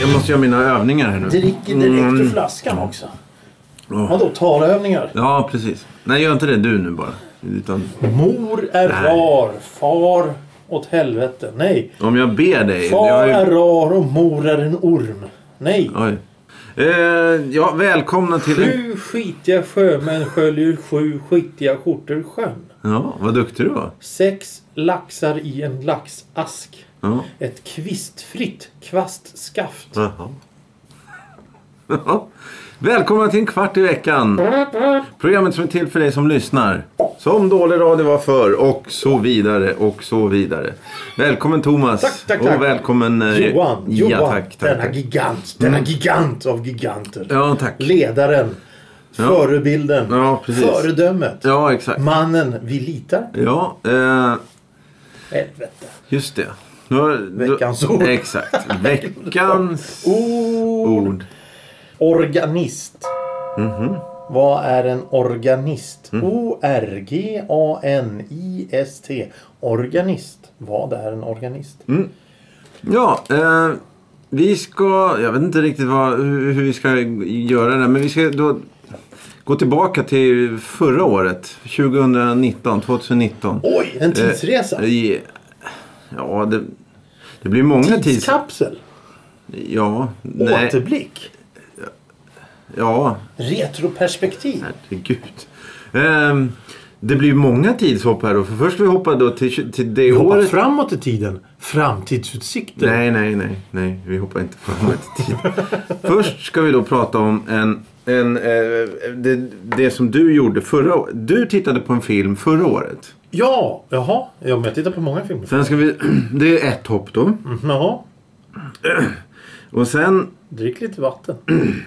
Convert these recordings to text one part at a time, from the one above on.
Jag, måste göra mina övningar här nu. Dricker direkt ur Mm. flaskan också. Vadå, talövningar? Ja, precis. Nej, gör inte det du nu bara. Utan, Mor är Nej. rar, far åt helvete. Nej. om jag ber dig. Far ju- är rar och mor är en orm. Nej. Oj. Eh, ja, välkomna till... Sju skitiga sjömän sköljer sju skitiga skjortor sjön. Ja, vad duktig du var. Sex laxar i en laxask. Ja. Ett kvistfritt kvastskaft. Jaha. Välkomna till en kvart i veckan. Programmet som är till för dig som lyssnar. Som dålig radio var förr och så vidare och så vidare. Välkommen Thomas. Tack, tack, tack. Och välkommen eh, Johan, Johan Ja, tack, tack, denna tack. gigant, denna gigant av giganter. Ja, tack. Ledaren, Ja. förebilden, Ja, precis. föredömet. Ja, exakt. Mannen vi litar på. Ja, eh, Helvete. just det. Nu har- Veckans ord. Exakt. Veckans Ord. Organist. Mhm. Vad är en organist? Mm. O-R-G-A-N-I-S-T. Organist. Vad är en organist? Mm. Ja, eh, vi ska... Jag vet inte riktigt vad, hur, vi ska göra det. Men vi ska då gå tillbaka till förra året. 2019, 2019. Oj, en tidsresa. Eh, ja, det, det blir många tids... Tidskapsel. Ja, nej. Återblick. Ja, Retroperspektiv. herregud. Ehm, det blir många tidshopp här då. För först vi hoppa då till, till det Vi hoppar året. framåt i tiden. Framtidsutsikter. Nej, nej, nej, nej. Vi hoppar inte framåt i tid. Först ska vi då prata om en, en, eh, det, det som du gjorde förra året. Du tittade på en film förra året. Ja, jaha. Ja, men jag tittar på många filmer. Sen ska vi, det är ett hopp då. Mm, Jaha. Och sen, Drick lite vatten.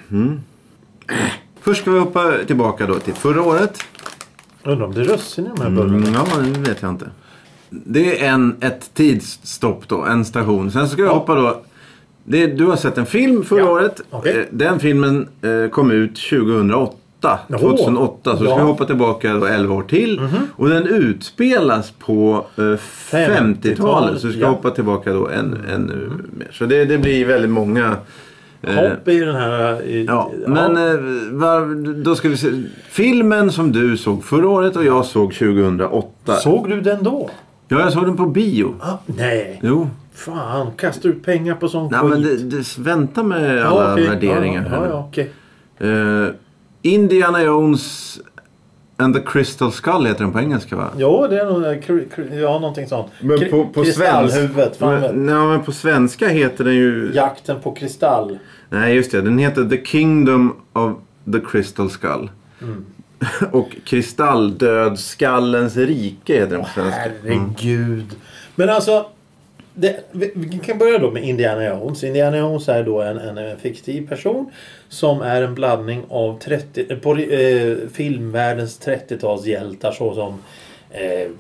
först ska vi hoppa tillbaka då till förra året. Undrar om det är russin i de här bullarna. Mm, ja, det vet jag inte. Det är en, ett tidsstopp då, en station. Sen ska vi Ja. hoppa då. Det, du har sett en film förra Ja, året. okej. Eh, Den filmen eh, kom ut 2008. Jaha. 2008. Så Ja. ska vi hoppa tillbaka då 11 år till. Och den utspelas på eh, 50-talet. Så vi ska ja. hoppa tillbaka då än, ännu mer. Så det, det blir väldigt många. Eh, Hopp i den här... I, Ja, men eh, var, då ska vi se. Filmen som du såg förra året och jag såg 2008. Såg du den då? Ja, jag såg den på bio. Ah, nej. Jo. Fan, kastar ut pengar på sån Nej, skit. men det, det, vänta med alla okej. värderingar Ja, ja, ja, okej. Eh, Indiana Jones and the Crystal Skull heter den på engelska va? Jo, det är nog... kr- Ja, någonting sånt. Men Kri- på, på Kristallhuvudet. Men, nej, men på svenska heter den ju... Jakten på kristall. Nej, just det. Den heter The Kingdom of the Crystal Skull. Mm. och Kristalldödskallens rike heter den på svenska. Herregud. Men alltså. Det, vi, vi kan börja då med Indiana Jones. Indiana Jones är då en, en, en fiktiv person. Som är en blandning av 30, på, eh, filmvärldens 30-talshjältar såsom eh,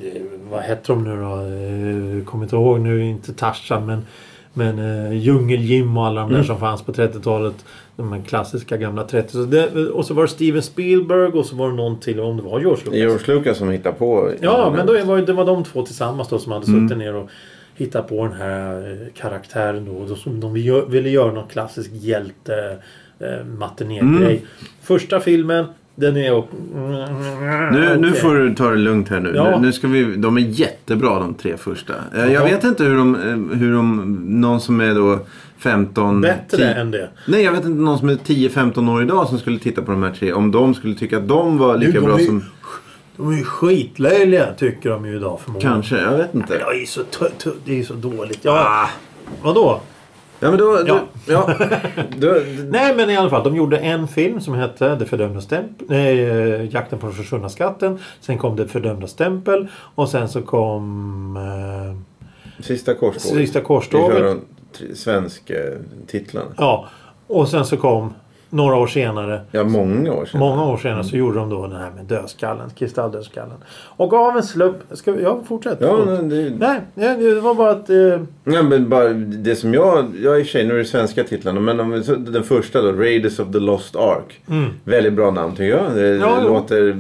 vad heter de nu då? Eh, kommer inte ihåg nu, inte Tarzan men men eh, Djungel-Jim och alla de där som fanns på 30-talet. De här klassiska gamla 30 så det, Och så var det Steven Spielberg och så var det någon till, om det var George Lucas. George Lucas som hittar på... Ja, men då var det, det var de två tillsammans då som hade suttit ner och hittat på den här eh, karaktären då. som de ville gö- ville göra någon klassisk hjälte eh, matinégrej. Första filmen, den är... Och, Nu, nu får du ta det lugnt här nu. Ja. nu, ska vi, de är jättebra de tre första. Eh, Jag Jaha. vet inte hur de, hur de... Någon som är då 15... Bättre 10 än det. Nej, jag vet inte någon som är 10-15 år idag som skulle titta på de här tre. Om de skulle tycka att de var lika Nu, de bra är som... De är ju skitlöjliga tycker de ju idag förmodligen. Kanske, jag vet inte. Det är så, det är så dåligt. Ja, Ah. Vadå? Ja, men då... Ja. då ja. då, Nej men i alla fall, de gjorde en film som hette Det fördömda stämpel, nej, eh, Jakten på den försvunna skatten. Sen kom Det fördömda stämpel och sen så kom eh, sista korståget. Sista Vi kör korståget. de tre- svensk eh, titlarna. Ja, och sen så kom några år senare. Ja, många år sedan. Många år senare så gjorde de då den här med dödskallen. Kristalldödskallen. Och av en slump... Ska vi, ja, fortsätt. Ja, men det, Nej, det var bara att... Eh, Ja, men bara det som jag... Jag i och för sig, nu är det svenska titlarna. Men om, den första då, Raiders of the Lost Ark. mm. Väldigt bra namn tycker jag. Det, Ja, det ja. låter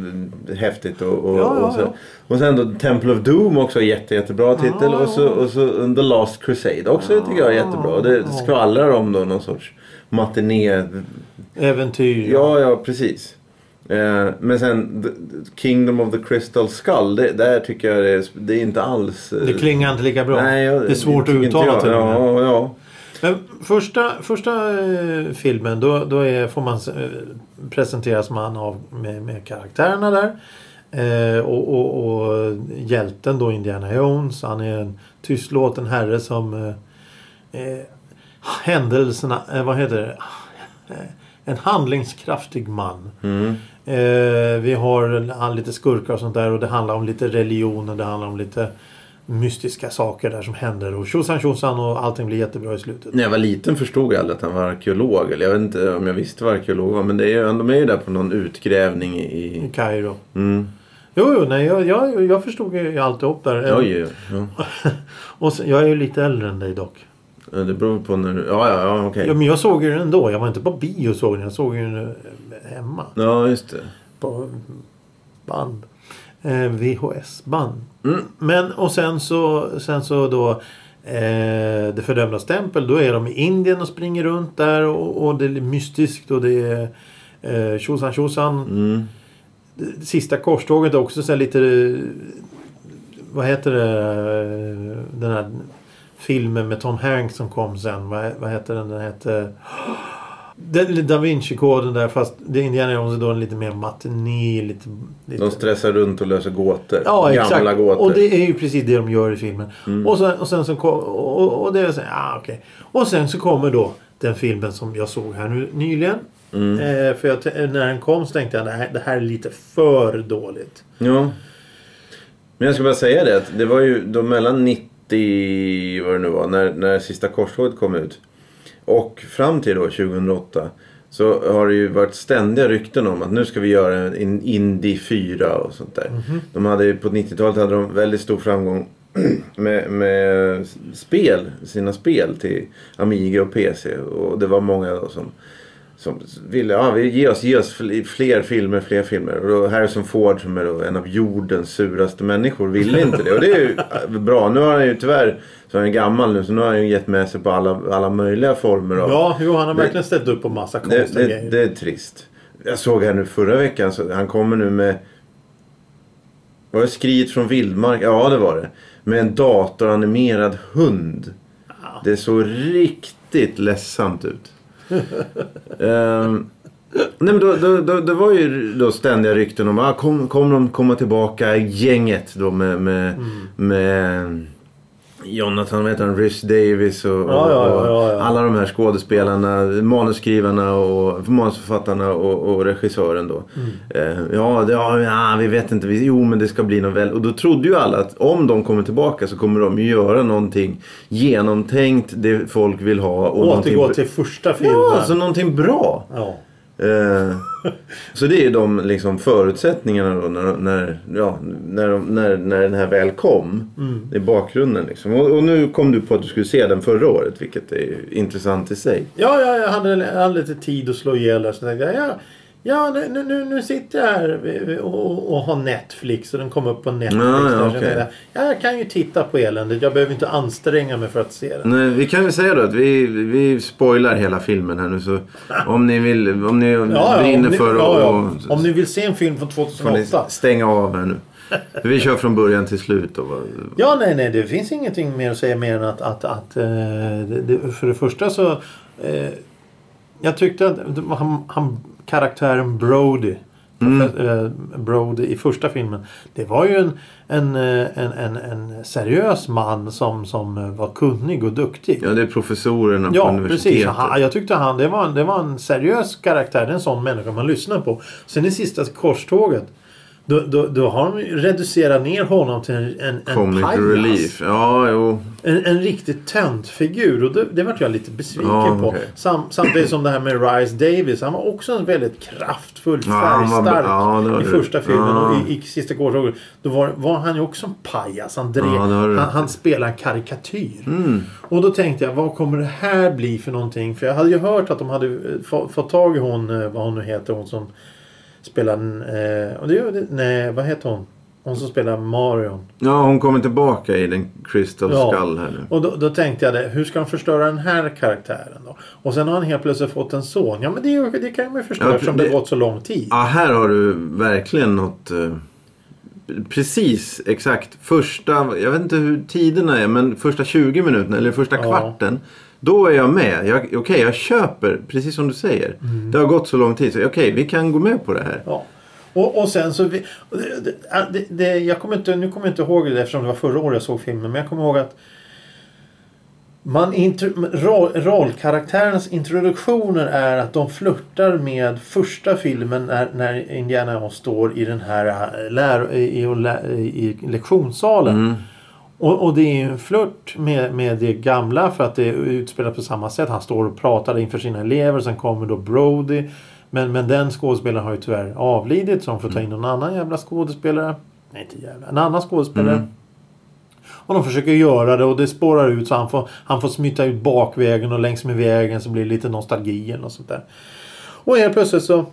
häftigt. Och, och, Ja, och, så. och sen då Temple of Doom också jätte, jättebra titel. Ja, och, så, och så The Last Crusade också tycker jag är jättebra. Det skvallrar om då någon sorts matiné... Äventyr. Ja, ja precis. Eh, men sen Kingdom of the Crystal Skull. Det, där tycker jag det är, det är inte alls... eh, Det klingar inte lika bra. Nej, jag, det är svårt att uttala jag. till och med. Ja, ja. Men första, första eh, filmen då, då är, får man presenteras man av med, med karaktärerna där. Eh, och, och, och hjälten då Indiana Jones. Han är en tystlåten herre som eh, händelserna, eh, vad heter det? Eh, En handlingskraftig man. Mm. Eh, vi har lite skurkar och sånt där och det handlar om lite religion och det handlar om lite mystiska saker där som händer och tjosan tjosan och allting blir jättebra i slutet. När jag var liten förstod jag aldrig att han var arkeolog. Eller jag vet inte om jag visste vad arkeolog var. Men det är ju, de är ju där på någon utgrävning I i... Kairo. Mm. Jo, jo, nej, jag, jag, jag förstod ju alltihop där. Oj. Ja. Och sen, jag är ju lite äldre än dig dock. Ja, Det beror på när du... Ja, ja, ja okej. Ja, men jag såg ju den ändå. Jag var inte på bio och såg den. Jag såg den eh, hemma. Ja, just det. På band. Eh, VHS-band. Mm. Men och sen så, sen så då eh, Det fördömdas tempel. Då är de i Indien och springer runt där och, och det är mystiskt och det är eh, tjosan tjosan. Mm. Sista korståget är också så lite eh, Vad heter det eh, Den här filmen med Tom Hanks som kom sen. Vad, vad heter den? Den hette den, Da Vinci-koden där fast det är Indiana Jones är då en lite mer matiné. Lite, lite... De stressar runt och löser gåtor. Ja, Gamla exakt. gåtor. Och det är ju precis det de gör i filmen. Mm. Och, sen, och sen så kom, och, och det är så, ja, okej. Och sen så kommer då den filmen som jag såg här nu nyligen. Mm. Eh, för jag, när den kom så tänkte jag det här, det här är lite för dåligt. Ja. Men jag ska bara säga det att det var ju de mellan 90, vad det nu var, när, när sista korståget kom ut. Och fram till då 2008. Så har det ju varit ständiga rykten om att nu ska vi göra en Indy 4 och sånt där. De hade på 90-talet hade de väldigt stor framgång med, med spel, sina spel till Amiga och PC. Och det var många som, som ville, ja vi ge oss, ge oss fl- fler filmer, fler filmer. Och då Harrison Ford som är en av jordens suraste människor ville inte det. Och det är ju äh, bra. Nu har han ju tyvärr, så han är gammal nu, så nu har han ju gett med sig på alla, alla möjliga former av Ja, jo, han har Det- verkligen ställt upp på massa konstiga det, grejer. det är trist. Jag såg här nu förra veckan, så han kommer nu med... Var det Skriet från vildmark? Ja, det var det. Med en datoranimerad hund. Det såg riktigt ledsamt ut. Ehm, nej men då, då, då, det var ju då ständiga rykten om att ah, kom, kommer de komma tillbaka gänget då med, med, Mm. med Jonathan, heter han, Rhys Davis och, och, Ja, ja, och alla de här skådespelarna, manusskrivarna och manusförfattarna och, och regissören då. Mm. Eh, ja, det, ja, vi vet inte. Vi, jo, men det ska bli något väl. Och då trodde ju alla att om de kommer tillbaka så kommer de ju göra någonting genomtänkt, det folk vill ha. Och Återgå till första filmen. Ja, alltså någonting bra. Eh, så det är de liksom, förutsättningarna då när, när, ja, när, när, när den här väl kom. Mm. Det är bakgrunden liksom. Och, och nu kom du på att du skulle se den förra året vilket är intressant i sig. Ja, ja, jag hade, jag hade lite tid att slå ihjäl där. Så tänkte jag, ja, ja nu, nu, nu sitter jag här och, och har Netflix. Och den kom upp på Netflix. Ja, ja, okej. jag, ja, jag kan ju titta på eländet. Jag behöver inte anstränga mig för att se den. Nej, vi kan väl säga då att vi, vi spoilar hela filmen här nu så om ni vill, om ni brinner om, ni, för att ja, ja. om ni vill se en film från får ni 2008. stänga av här nu. Vi kör från början till slut då. Ja, nej, nej. Det finns ingenting mer att säga mer än att, att, att eh, för det första så... Eh, jag tyckte att han, han, karaktären Brody. eh, Brody i första filmen. Det var ju en, en, eh, en, en, en seriös man som, som eh, var kunnig och duktig. Ja, det är professorerna på Ja, universitetet. precis. Han, jag tyckte han, det var, en- det var en seriös karaktär. Det är en sån människa man lyssnar på. Sen i sista korståget. Då, då, då har de reducerat ner honom till en, en, en Comic pajas. relief. Ja, jo. En, en riktigt töntfigur. Och det, det vart jag lite besviken Ja, på. Sam, samtidigt som det här med Rice Davis. Han var också en väldigt kraftfull, Ja, var- färgstark ja, var i första filmen. Ja. Och i, i sista gårdagen då var, var han ju också en pajas. Han, drev, Ja, han, han spelade en karikatyr. Mm. Och då tänkte jag, vad kommer det här bli för någonting? För jag hade ju hört att de hade eh, få, fått tag i hon, eh, vad hon nu heter, hon som spelar... Eh, och det, det- nej, vad heter hon? Hon som spelar Marion. Ja, hon kommer tillbaka i den Crystal Ja. Skull här nu. Och då, då tänkte jag det, hur ska de förstöra den här karaktären då? Och sen har han helt plötsligt fått en son. Ja men det, det kan man ju förstå Ja, eftersom det det- gått så lång tid. Ja, här har du verkligen något... eh, precis exakt första, jag vet inte hur tiderna är, men första 20 minuterna eller första Ja. kvarten. Då är jag med. Jag, Okej, jag köper, precis som du säger. Mm. Det har gått så lång tid. Så okej, vi kan gå med på det här. Ja. Och, och sen så... Vi, det, det, det, jag kommer inte, nu kommer jag inte ihåg det eftersom det var förra året jag såg filmen. Men jag kommer ihåg att man intro, roll, rollkaraktärernas introduktioner är att de flörtar med första filmen när, när Indiana Jones står i den här äh, lär, i, i, i lektionssalen. Mm. Och, och det är ju en flört med, med det gamla för att det är utspelat på samma sätt. Han står och pratar inför sina elever. Sen kommer då Brody. Men, men den skådespelaren har ju tyvärr avlidit så de får ta in någon annan jävla skådespelare. Nej inte jävla. En annan skådespelare. Mm. Och de försöker göra det och det spårar ut så han får, han får smita ut bakvägen och längs med vägen så blir det lite nostalgi eller något sånt där. Och helt plötsligt så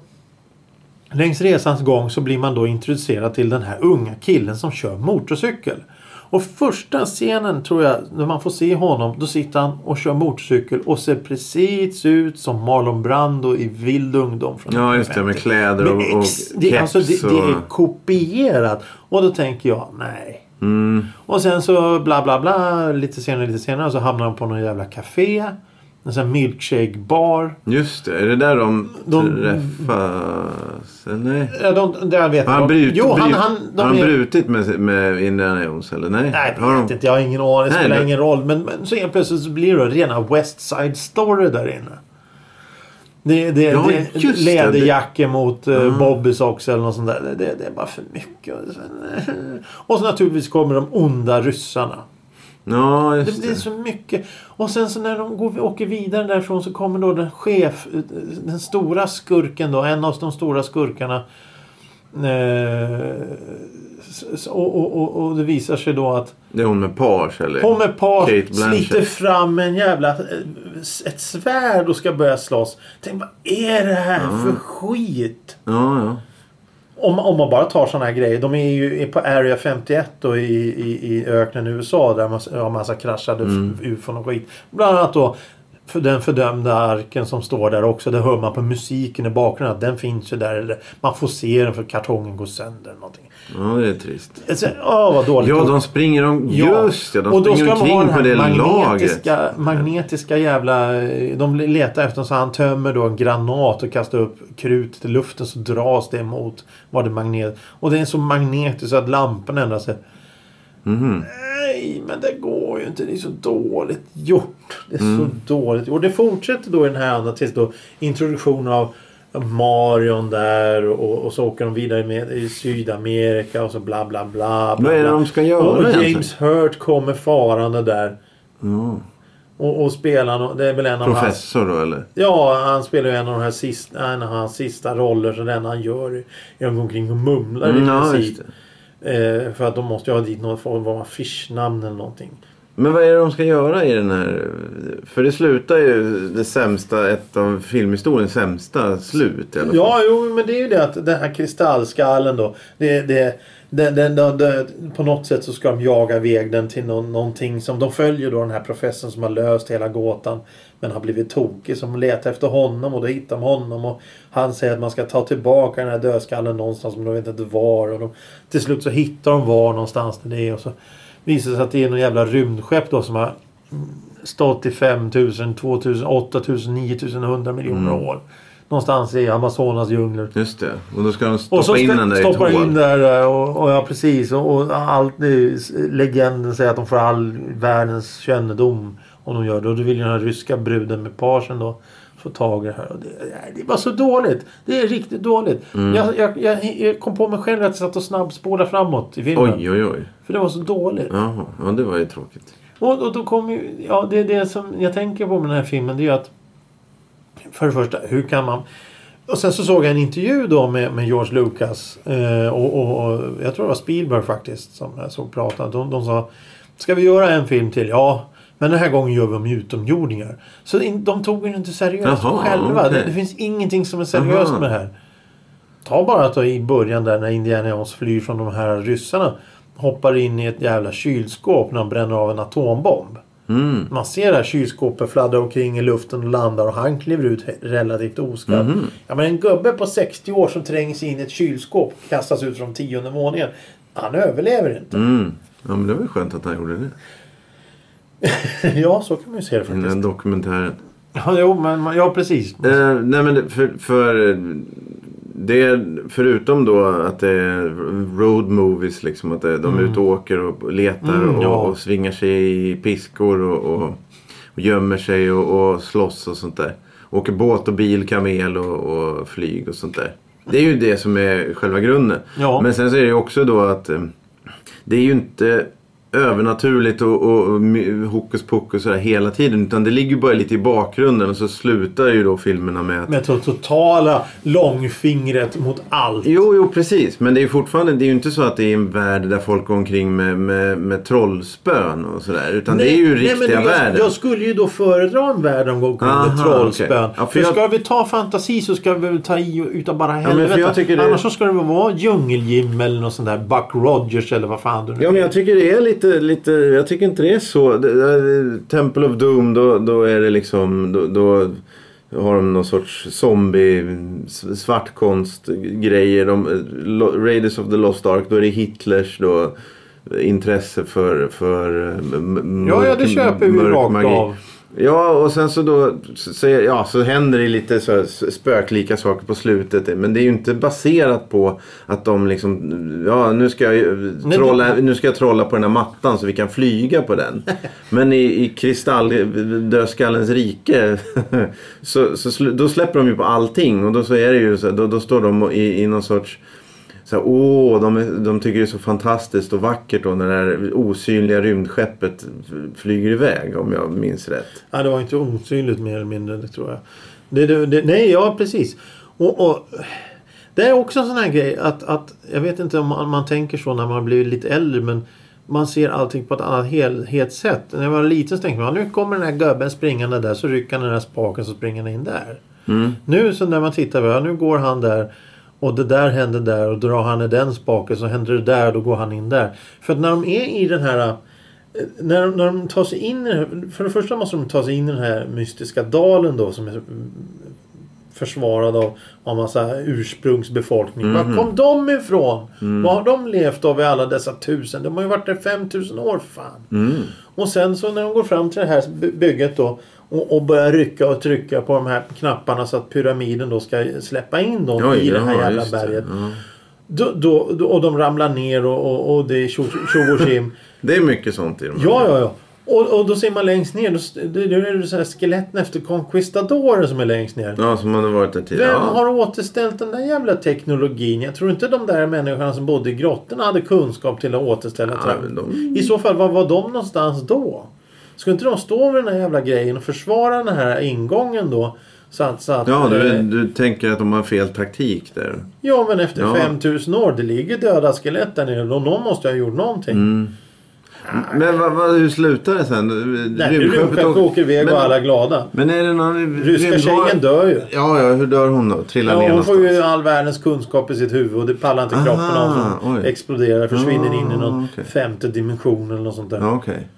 Längs resans gång så blir man då introducerad till den här unga killen som kör motorcykel. Och första scenen tror jag, när man får se honom, då sitter han och kör motorcykel och ser precis ut som Marlon Brando i Vild ungdom. Från Ja, just det. Med 1950. kläder och, och det, keps alltså, det, det är kopierat. Och då tänker jag, nej. Mm. Och sen så bla bla bla. Lite senare, lite senare så hamnar de på någon jävla café. En sån här milkshake bar. Just det. Är det där de, De- träffas? Nej? Ja, de, det vet Har han, brut, Jo, han, bryt- han, de har han brutit med, med Indiana Jones? Eller nej? Nej, har det de... vet inte. Jag har ingen aning. Det Nej, spelar det- ingen roll. Men, men så helt plötsligt så blir det rena West Side Story där inne. Det, det, Ja, det, läderjackor mot uh, Bobby Socks eller något sånt där. Det, det, det är bara för mycket. Och sen- Och så naturligtvis kommer de onda ryssarna. Ja, Det just blir det. så mycket. Och sen så när de går, åker vidare därifrån så kommer då den chef, den stora skurken då, en av de stora skurkarna. Eh, och, och, och, det visar sig då att Det är hon med page eller? hon med Blanchett. sliter fram en jävla, eh, ett svärd och ska börja slåss. Tänk vad är det här för skit? Ja, ja. Om, om man bara tar sådana här grejer. De är ju på Area 51 då i, i, i öknen i USA där man har massa kraschade Mm. ufon och skit. Bland annat då den fördömda arken som står där också. Där hör man på musiken i bakgrunden att den finns ju där. Eller man får se den för kartongen går sönder. Eller någonting. Ja, det är trist. Alltså, Åh, vad dåligt. Ja, de springer om... Ja. Just det, de och då springer ska omkring på det lagret. magnetiska, magnetiska jävla... De letar efter så han tömmer då en granat och kastar upp krut i luften så dras det mot vad det magnet. Och det är så magnetiskt så att lampan ändrar sig. Mhm. Nej, men det går ju inte. Det är så dåligt gjort. Det är Mm. så dåligt gjort. Och det fortsätter då i den här andra tills då introduktionen av Marion där och, och så åker de vidare med i Sydamerika och så bla bla bla. bla Vad är det de ska göra Och egentligen? James Hurt kommer farande där. Ja. Och, och spelar, det är väl en av hans... Professor då eller? Ja, han spelar ju en av de här sista, en av hans sista roller. Så den han gör är att gå omkring och mumlar Mm, i ja, princip. det. Eh, för att de måste ju ha dit något form av affischnamn eller någonting. Men vad är det de ska göra i den här... För det slutar ju det sämsta, ett av filmhistoriens sämsta slut i alla fall. Ja, jo, men det är ju det att den här kristallskallen då. Det, det, den, den, den, på något sätt så ska de jaga iväg den till någon, någonting som de följer då den här professorn som har löst hela gåtan. Men har blivit tokig som letar efter honom och då hittar de honom och han säger att man ska ta tillbaka den här dödskallen någonstans men de vet inte var. Och de, till slut så hittar de var någonstans det är och så visar det sig att det är någon jävla rymdskepp då som har stått i 5000, 2000, 8000, 9000, 100 miljoner Mm. år. Någonstans i Amazonas djungler. Just det. Och då ska de Och stoppa så in den där i stoppar hål. in där och, och ja precis. Och, och allt, legenden säger att de får all världens kännedom Om de gör det. Och då vill ju den här ryska bruden med pagen då få tag i det här. Och det, det var så dåligt. Det är riktigt dåligt. Mm. Jag, jag, jag, jag kom på mig själv att jag satt och snabbspolade framåt i filmen. Oj, oj, oj. För det var så dåligt. Jaha, ja det var ju tråkigt. Och, och då kommer ju... Ja, det är det som jag tänker på med den här filmen. Det är ju att... För det första, hur kan man... Och sen så såg jag en intervju då med, med George Lucas. Eh, och, och, och jag tror det var Spielberg faktiskt som jag såg prata. De, de sa... Ska vi göra en film till? Ja. Men den här gången gör vi om utomjordingar. Så de tog den inte seriöst Jaha, själva. okej. Det, det finns ingenting som är seriöst Aha. med det här. Ta bara att i början där när Indiana Jones flyr från de här ryssarna. Hoppar in i ett jävla kylskåp när de bränner av en atombomb. Mm. Man ser det här kylskåpet fladdra omkring i luften och landar och han kliver ut relativt oskadd. Mhm. Ja, men en gubbe på 60 år som trängs in i ett kylskåp och kastas ut från tionde våningen. Han överlever inte. Mm. Ja men det var ju skönt att han gjorde det. ja, så kan man ju se det faktiskt. den dokumentären. Ja, jo, men, ja precis. Eh, nej men för, för det är, förutom då att det är road movies liksom. Att de är ute och åker och letar Mm, och, ja. och svingar sig i piskor och, och, och gömmer sig och, och slåss och sånt där. Åker båt och bil, kamel och, och flyg och sånt där. Det är ju det som är själva grunden. Ja. Men sen så är det ju också då att eh, det är ju inte övernaturligt och, och, och hokus pokus sådär hela tiden. Utan det ligger bara lite i bakgrunden och så slutar ju då filmerna med att... Med to- totala långfingret mot allt. Jo, jo precis. Men det är ju fortfarande, det är ju inte så att det är en värld där folk går omkring med, med, med trollspön och sådär. Utan det är ju riktiga men jag, världen. Jag skulle ju då föredra en värld om går omkring med Aha, trollspön. okej. Ja, för för jag- ska vi ta fantasi så ska vi ta i utav bara helvete. tycker det- Annars så ska det väl vara Djungeljim eller något sånt där. Buck Rogers eller vad fan du nu Ja, men jag tycker det är lite, lite jag tycker inte det är så. Temple of Doom, då, då är det liksom, då, då har de någon sorts zombie svartkonstgrejer. De, Raiders of the Lost Ark, då är det Hitlers då intresse för, för eh, Ja, ja, det köper vi rakt magi. av. Ja, och sen så då så, ja, så händer det lite så spöklika saker på slutet. Men det är ju inte baserat på att de liksom, ja nu ska jag, Nej, trolla, nu ska jag trolla på den här mattan så vi kan flyga på den. Men i, i kristalldödskallens rike så, så då släpper de ju på allting. Och då så är det ju så, då, då står de i, i någon sorts så här, åh, de, de tycker det är så fantastiskt och vackert då när det här osynliga rymdskeppet flyger iväg om jag minns rätt. Ja, det var inte osynligt mer eller mindre, det tror jag. Det, det, det, nej, ja precis. Och, och, det är också en sån här grej att, att jag vet inte om man, man tänker så när man blir lite äldre men man ser allting på ett annat helhetssätt. När jag var liten så tänkte man nu kommer den här gubben springande där så rycker han den här spaken så springer han in där. Mm. Nu så när man tittar, nu går han där och det där händer där och drar han i den spaken så händer det där och då går han in där. För att när de är i den här eh, när, när de tar sig in i här, För det första måste de ta sig in i den här mystiska dalen då som är mm, försvarad av, av massa ursprungsbefolkning. Var kom de ifrån? Var har de levt av i alla dessa tusen? De har ju varit där 5000 år fan. Mm. Och sen så när de går fram till det här by- bygget då och, och börjar rycka och trycka på de här knapparna så att pyramiden då ska släppa in dem Oj, i det här jaha, jävla berget. Ja. Då, då, då, och de ramlar ner och, och, och det är tjo och tjim. Det är mycket sånt i de här. Ja, ja, ja. Och, och då ser man längst ner, då, då är det så här skeletten efter conquistadoren som är längst ner. Ja, som hade varit där tidigare. Vem Ja. har återställt den där jävla teknologin? Jag tror inte de där människorna som bodde i grottorna hade kunskap till att återställa Ja, de- I så fall, var var de någonstans då? Skulle inte de stå med den här jävla grejen och försvara den här ingången då? Så att... Så att Ja, du, eh, du tänker att de har fel taktik där. ja, men efter Ja. 5000 år, det ligger döda skelett där nere. Och någon måste ha gjort någonting. Mm. Men vad, vad, hur slutar det sen? Nej, rymdskeppet åker iväg men, och alla är glada. men är det någon Ryska rymdvar- tjejen dör ju. Ja, ja, hur dör hon då? Trillar Ja, ner hon får någonstans? ju all världens kunskap i sitt huvud och det pallar inte kroppen av som oj. exploderar. Försvinner in i någon Ah, okej. femte dimension eller något sånt där. Okej.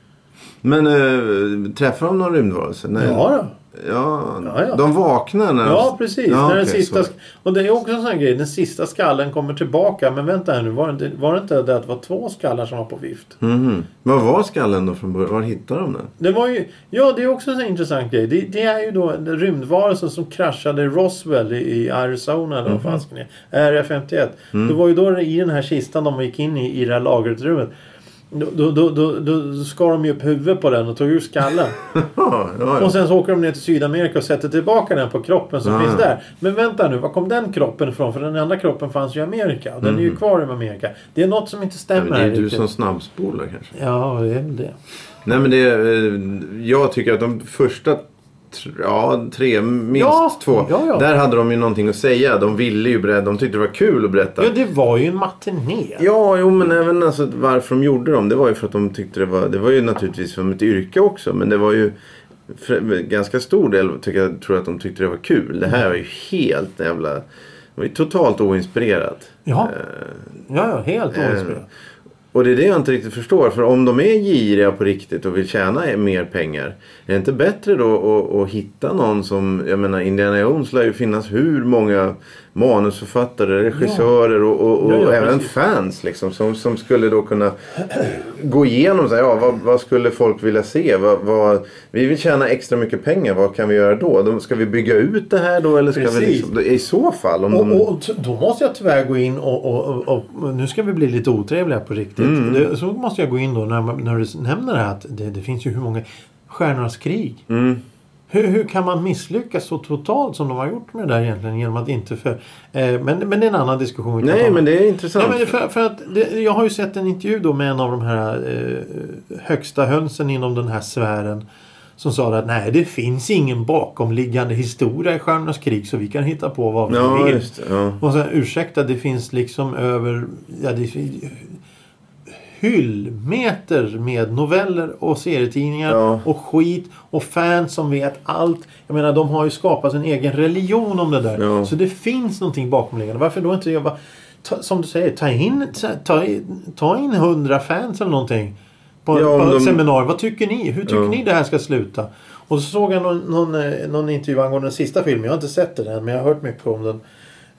Men äh, träffar de någon rymdvarelse? Nej. Ja, då. Ja, Ja, ja. de vaknar när Ja, precis. Ja, när den sista, och det är också en sån grej. Den sista skallen kommer tillbaka. Men vänta här nu. Var det, inte, var det inte det att det var två skallar som var på vift? Mhm. Vad var skallen då från början? Var hittade de den? Det var ju, ja, det är också en intressant grej. Det, det är ju då rymdvarelsen som kraschade i Roswell i, Arizona eller vad fasken är. RF-51. Mm. Det var ju då i den här kistan de gick in i, i det här lagerutrymmet. Då, då, då, då, då skar de ju upp huvudet på den och tog ur skallen. Ja, ja, ja. Och sen så åker de ner till Sydamerika och sätter tillbaka den på kroppen som finns där. Men vänta nu, var kom den kroppen ifrån? För den andra kroppen fanns ju i Amerika. Och den är ju kvar i Amerika. Det är något som inte stämmer Mm. Det är du riktigt. som snabbspolar kanske. Ja, det är väl det. Nej men det, eh, jag tycker att de första Ja, tre, minst Ja, två. ja, ja. Där hade de ju någonting att säga. De ville ju berätta. De tyckte det var kul att berätta. Ja, det var ju en matiné. Ja, jo men även alltså, varför de gjorde dem. Det var ju för att de tyckte det var... Det var ju naturligtvis som ett yrke också. Men det var ju... För, ganska stor del tycker jag, tror jag att de tyckte det var kul. Det här var ju helt jävla... Det var ju totalt oinspirerat. Ja. Eh, Ja, ja, helt Eh, oinspirerat. Och det är det jag inte riktigt förstår. För om de är giriga på riktigt och vill tjäna mer pengar. Är det inte bättre då att, att hitta någon som... Jag menar Indiana Jones lär ju finnas hur många manusförfattare, regissörer och, och, och Ja, ja, även precis. fans liksom. Som, som skulle då kunna gå igenom så här, ja, vad, vad skulle folk vilja se? Vad, vad, vi vill tjäna extra mycket pengar. Vad kan vi göra då? då ska vi bygga ut det här då? Eller ska vi liksom, I så fall. Om de, Och, och t- då måste jag tyvärr gå in och, och, och, och nu ska vi bli lite otrevliga på riktigt. Mm. Det, så måste jag gå in då när, när du nämner det här att det, det finns ju hur många Stjärnornas krig. Mm. Hur, hur kan man misslyckas så totalt som de har gjort med det där egentligen genom att inte för... Eh, men, men det är en annan diskussion. vi Nej ta. men det är intressant. Nej, men för, för att det, jag har ju sett en intervju då med en av de här eh, högsta hönsen inom den här sfären. Som sa att nej det finns ingen bakomliggande historia i Stjärnornas krig så vi kan hitta på vad vi ja, vill. just. Ja. Och sen ursäkta det finns liksom över ja, det hyllmeter med noveller och serietidningar Ja. och skit och fans som vet allt. Jag menar de har ju skapat en egen religion om det där. Ja. Så det finns någonting bakomliggande. Varför då inte jobba ta, som du säger, ta in, ta, ta in hundra fans eller någonting. På, Ja, på ett de- seminarium. Vad tycker ni? Hur tycker ni det här ska sluta? Och så såg jag någon, någon, eh, någon intervju angående den sista filmen. Jag har inte sett den än men jag har hört mycket om den.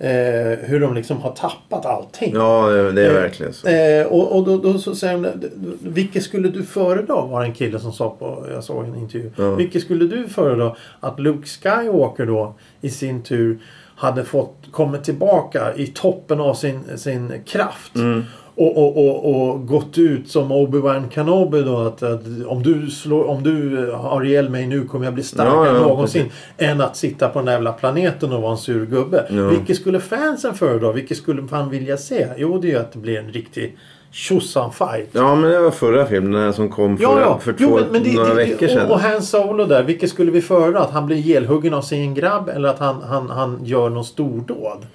Eh, hur de liksom har tappat allting. Ja, det är Eh, verkligen så. Eh, och och då, då så säger de, vilket skulle du föredra? Var en kille som sa på, jag såg en intervju. Ja. Vilket skulle du föredra? Att Luke Skywalker då i sin tur hade fått kommit tillbaka i toppen av sin, sin kraft. Mm. Och, och, och, och gått ut som Obi-Wan Kenobi då att, att om, du slår, om du har ihjäl mig nu kommer jag bli starkare Ja, ja, än någonsin. Än att sitta på den där jävla planeten och vara en sur gubbe. Ja. Vilket skulle fansen föredra? Vilket skulle man vilja se? Jo, det är ju att det blir en riktig tjosan fight. Ja, men det var förra filmen som kom för, Ja, ja. för Jo, två, men, men det, några det, veckor och, sedan. och Han Solo där, vilket skulle vi föredra? Att han blir ihjälhuggen av sin grabb eller att han, han, han gör någon stordåd?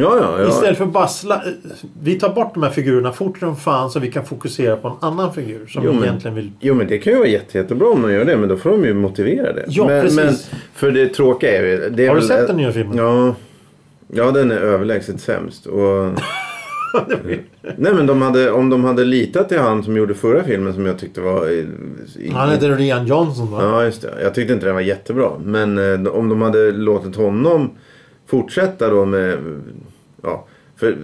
Ja, ja, ja. Istället för bara sla- Vi tar bort de här figurerna fort som fan så vi kan fokusera på en annan figur som Jo, vi men- egentligen vill... Jo men det kan ju vara jätte, jättebra om de gör det men då får de ju motivera det. Ja, men, precis. Men, för det tråkiga är ju... Det är Har du väl- sett den nya filmen? Ja. Ja den är överlägset sämst. Och... Nej men de hade, om de hade litat till han som gjorde förra filmen som jag tyckte var... i- Han heter Rian Johnson va? Ja just det. Jag tyckte inte den var jättebra. Men eh, om de hade låtit honom fortsätta då med... Ja, för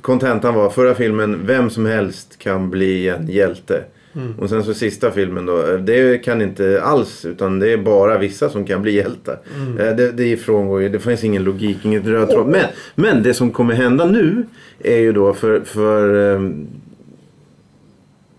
kontentan var förra filmen Vem som helst kan bli en hjälte. Mm. Och sen så sista filmen då. eh, Det kan inte alls utan det är bara vissa som kan bli hjältar. Mm. Eh, Det, det frångår ju. Det finns ingen logik, inget röd tråd. Men, men det som kommer hända nu är ju då för... för ehm,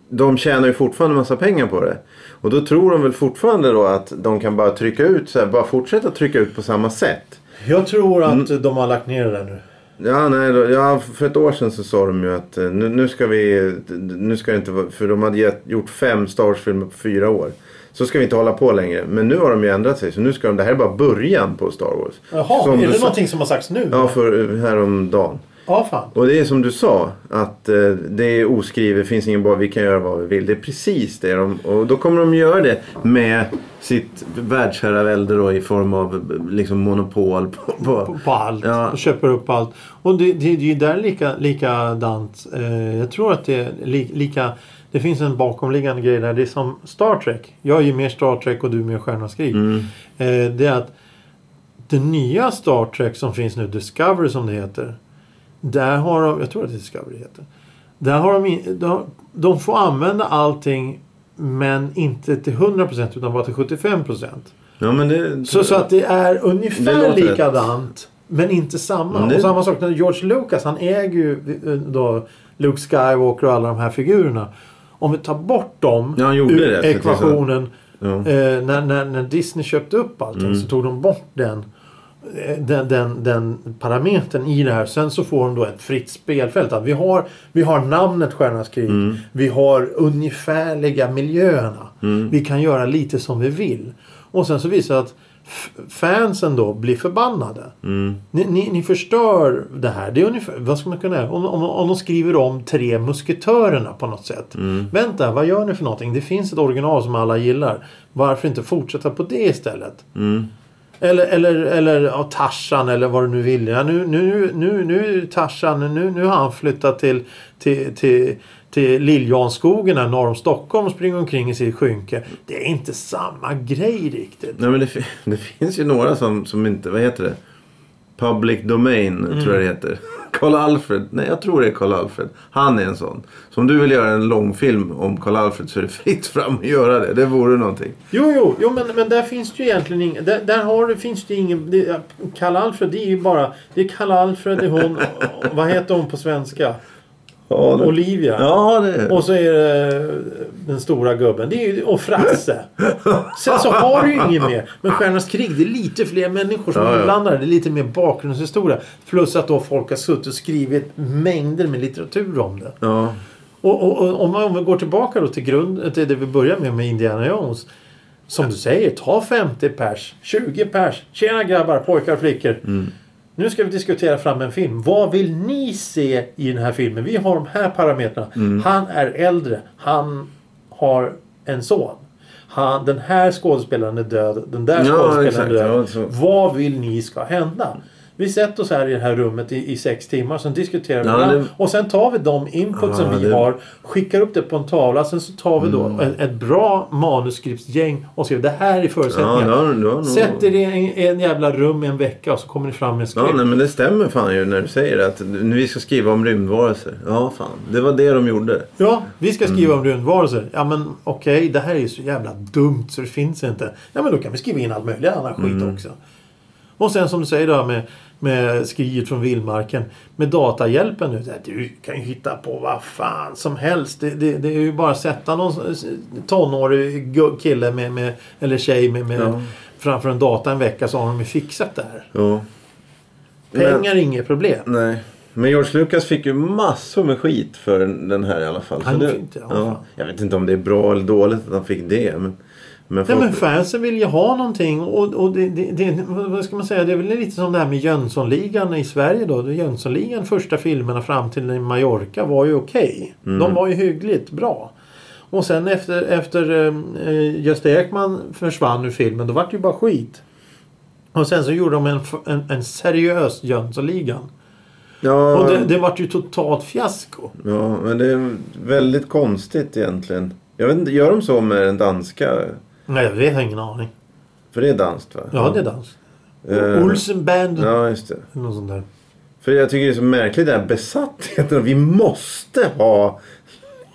de tjänar ju fortfarande massa pengar på det. Och då tror de väl fortfarande då att de kan bara trycka ut så här, bara fortsätta trycka ut på samma sätt. Jag tror att Mm. de har lagt ner det där nu. Ja, nej, då, ja, för ett år sedan så sa de ju att eh, nu, nu ska vi, nu ska det inte vara, för de hade gett, gjort fem Star Wars-filmer på fyra år. Så ska vi inte hålla på längre. Men nu har de ju ändrat sig. Så nu ska de, det här är bara början på Star Wars. Jaha, Som är det sa- någonting som har sagts nu? Ja, för häromdagen. Ja, fan. Och det är som du sa, att eh, det är oskrivet, finns ingen bara, vi kan göra vad vi vill. Det är precis det de, och då kommer de göra det med sitt världsherravälde då i form av liksom monopol på, på, På, på allt. Ja. Och köper upp allt. Och det, det, det är ju där lika, likadant. Eh, jag tror att det är li, lika... Det finns en bakomliggande grej där. Det är som Star Trek. Jag är ju mer Star Trek och du är mer Stjärnornas krig. Mm. Eh, det är att det nya Star Trek som finns nu, Discovery som det heter. Där har de, jag tror att det är Discovery det heter. Där har de, in- de, de får använda allting men inte till 100% utan bara till 75%. Ja, men det, Så, så att det är Det ungefär låter likadant. Men inte samma. Men det- Och samma sak när George Lucas, han äger ju då Luke Skywalker och alla de här figurerna. Om vi tar bort dem Ja, ur det, det ekvationen. Ja. Eh, när, när, när Disney köpte upp allting Mm. så tog de bort den, den, den, den parametern i det här. Sen så får de då ett fritt spelfält. Att vi, har, vi har namnet Stjärnornas krig. Mm. Vi har ungefärliga miljöerna. Mm. Vi kan göra lite som vi vill. Och sen så visar det att fansen då blir förbannade. Mm. Ni, ni, ni förstör det här. Det är ungefär, vad ska man kunna göra? Om, om, om de skriver om tre musketörerna på något sätt. Mm. Vänta, vad gör ni för någonting? Det finns ett original som alla gillar. Varför inte fortsätta på det istället? Mm. Eller, eller, eller ja, Tarzan eller vad du nu vill. Ja, nu, nu, nu, nu Tarzan, nu, nu har han flyttat till, till, till, till Liljanskogen här norr om Stockholm och springer omkring i sitt skynke. Det är inte samma grej riktigt. Nej men det, det finns ju några som, som inte, vad heter det? Public Domain tror Mm. jag det heter. Karl Alfred, nej jag tror det är Karl Alfred. Han är en sån. Så om du vill göra en långfilm om Karl Alfred så är det fritt fram att göra det. Det vore någonting. Jo, jo, jo men, men där finns det ju egentligen ingen... Där, där har det, finns det ingen... Det, Kalle Alfred, det är ju bara... Det är Kalle Alfred, det är hon... vad heter hon på svenska? Ja, det, Olivia. ja, det Och så är det den stora gubben. Det är ju, och Frasse. Sen så har du ju ingen mer. Men Stjärnornas krig, det är lite fler människor som är inblandade. Det är lite mer bakgrundshistoria. Plus att då folk har suttit och skrivit mängder med litteratur om det. Ja. Och, och, och om, man, om vi går tillbaka då till, grund, till det vi börjar med med Indiana Jones. Som du säger, ta 50 pers, 20 pers. Tjena grabbar, pojkar och flickor. Nu ska vi diskutera fram en film. Vad vill ni se i den här filmen? Vi har de här parametrarna. Han är äldre. Han har en son. Han, den här skådespelaren är död. Den där Ja, skådespelaren exakt. är död. Ja. Vad vill ni ska hända? Vi sätter oss här i det här rummet i, i sex timmar. Sen diskuterar vi Ja, det- Och sen tar vi de inputsen Ja, vi det- Mm. har. Skickar upp det på en tavla. Sen så tar vi då ett, ett bra manuskriptsgäng och skriver det här är Ja, förutsättningar. ja, ja, Sätt er i en, en jävla rum i en vecka och så kommer ni fram med en skrift. Ja, nej, men det stämmer fan ju när du säger att nu vi ska skriva om rymdvarelser. Ja, fan. Det var det de gjorde. Ja, vi ska skriva Mm. om rymdvarelser. Ja men okej, det här är ju så jävla dumt så det finns inte. Ja men då kan vi skriva in allt möjligt annan skit Mm. också. Och sen som du säger då med, med skriet från vildmarken. Med datahjälpen nu. Du kan ju hitta på vad fan som helst. Det, det, det är ju bara att sätta någon tonårig kille med, med, eller tjej med, med, Ja. framför en data en vecka så har de ju fixat det här. Ja. Pengar är inget problem. Nej. Men George Lucas fick ju massor med skit för den här i alla fall. Han det, ja, fan. ja, jag vet inte om det är bra eller dåligt att han fick det. Men, men, Nej men fansen vill ju ha någonting och, och det, det, det, vad ska man säga, det är väl lite som det här med Jönssonligan i Sverige då. Jönssonligan första filmerna fram till Mallorca var ju okej. De var ju hyggligt bra. Och sen efter, efter eh, Gösta Ekman försvann ur filmen då var det ju bara skit. Och sen så gjorde de en, en, en seriös Jönssonligan. ja, Och det, det vart ju totalt fiasko. ja, men det är väldigt konstigt egentligen. Jag vet inte, gör de så med den danska? Nej jag har ingen aning. För det är danskt va? Ja det är dans. Eh, Olsen Band. Ja, just det. Något sånt där. För jag tycker det är så märkligt den här besattheten. Vi måste ha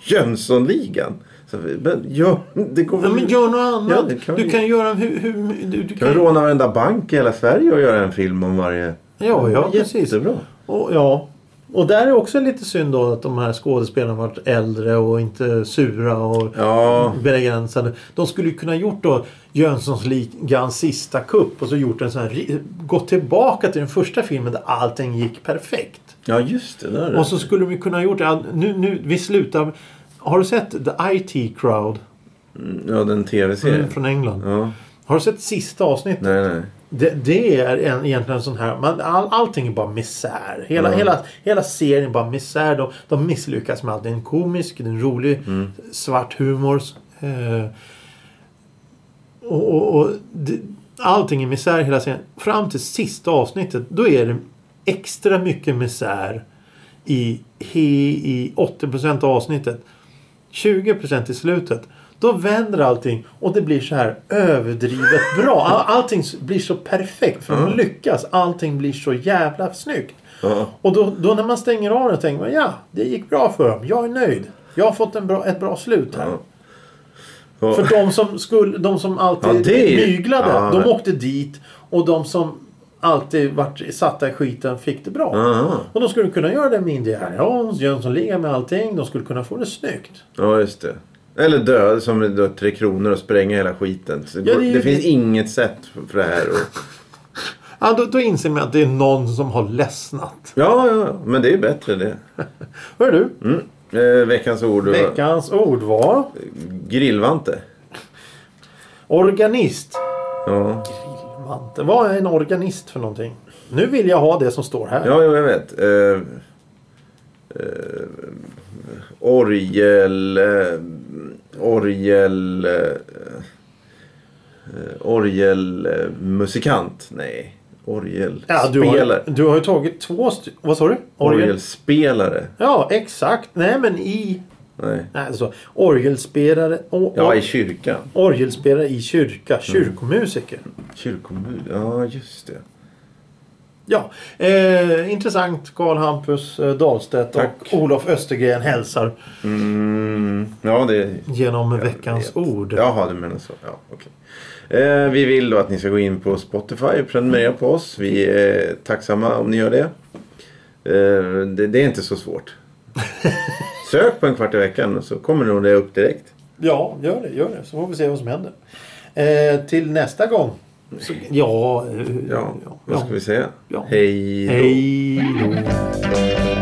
Jönssonligan. Så, men, ja, det går Ja, men gör något annat. Ja, kan du vi- kan göra hur... hur du, du Kan kan, råna varenda bank i hela Sverige och göra en film om varje... Ja, ja precis. Jättebra. Och, ja. Och där är också lite synd då att de här skådespelarna varit äldre och inte sura och Ja. begränsade. De skulle ju kunna gjort då Jönssons ligans sista kupp och så gjort en sån här... Gått tillbaka till den första filmen där allting gick perfekt. Ja, just det. Där. Och så skulle de kunna gjort det. Nu, nu, vi slutar... Har du sett The IT Crowd Ja, den tv-serien. från England? Ja. Har du sett sista avsnittet? Nej, nej. Det, det är en, egentligen en sån här... Man, all, allting är bara misär. Hela, Ja. hela, hela serien är bara misär. De, de misslyckas med allt. Det är en komisk, det är en rolig, svart humor. Eh, och och, och det, allting är misär hela serien. Fram till sista avsnittet. Då är det extra mycket misär i, i, i 80% av avsnittet. 20% i slutet. Då vänder allting och det blir så här överdrivet bra. All, allting blir så perfekt för de lyckas. Allting blir så jävla snyggt. Ja. Och då, då när man stänger av det tänker man ja, det gick bra för dem. Jag är nöjd. Jag har fått en bra, ett bra slut här. Ja. För de som, skulle, de som alltid Ja, det myglade, de åkte dit. Och de som alltid varit satta i skiten fick det bra. Och de skulle kunna göra det med Indiana Jones, Jönssonliga med allting. De skulle kunna få det snyggt. Ja, just det. Eller dö som då, Tre Kronor och spränga hela skiten. Ja, det det, finns det- inget sätt för- det här. Och... Ja, då, då inser man att det är någon som har ledsnat. Ja, ja, ja, men det är ju bättre det. Hör du? Mm. Eh, veckans ord var Veckans ord var grillvante. organist. Ja, Mante. Vad är en organist för någonting? Nu vill jag ha det som står här. ja jo, jag vet. Eh, eh, orgel... Eh, orgel... Eh, eh, orgelmusikant. Nej. Orgelspelare. Ja, du, har, du har ju tagit två stycken. Vad sa du? Orgel? Orgelspelare. Ja, exakt. Nej, men i... Nej. Nej, alltså, orgelspelare. O, Ja, i kyrkan. Orgelspelare i kyrka. Kyrkomusiker. Kyrkomur. Ja, just det. Ja, eh, intressant. Karl Hampus eh, Dahlstedt Tack. och Olof Östergren hälsar Mm, ja, det... genom veckans vet. ord. Jaha, du menar så. Ja, okej. Eh, vi vill då att ni ska gå in på Spotify och prenumerera på oss. Vi är tacksamma om ni gör det. Eh, det, det är inte så svårt. Sök på en kvart i veckan så kommer nog det upp direkt. Ja, gör det. Gör det. Så får vi se vad som händer. Eh, till nästa gång. Så, ja, eh, Ja, vad ska vi säga? Ja. Hej då. Hej då.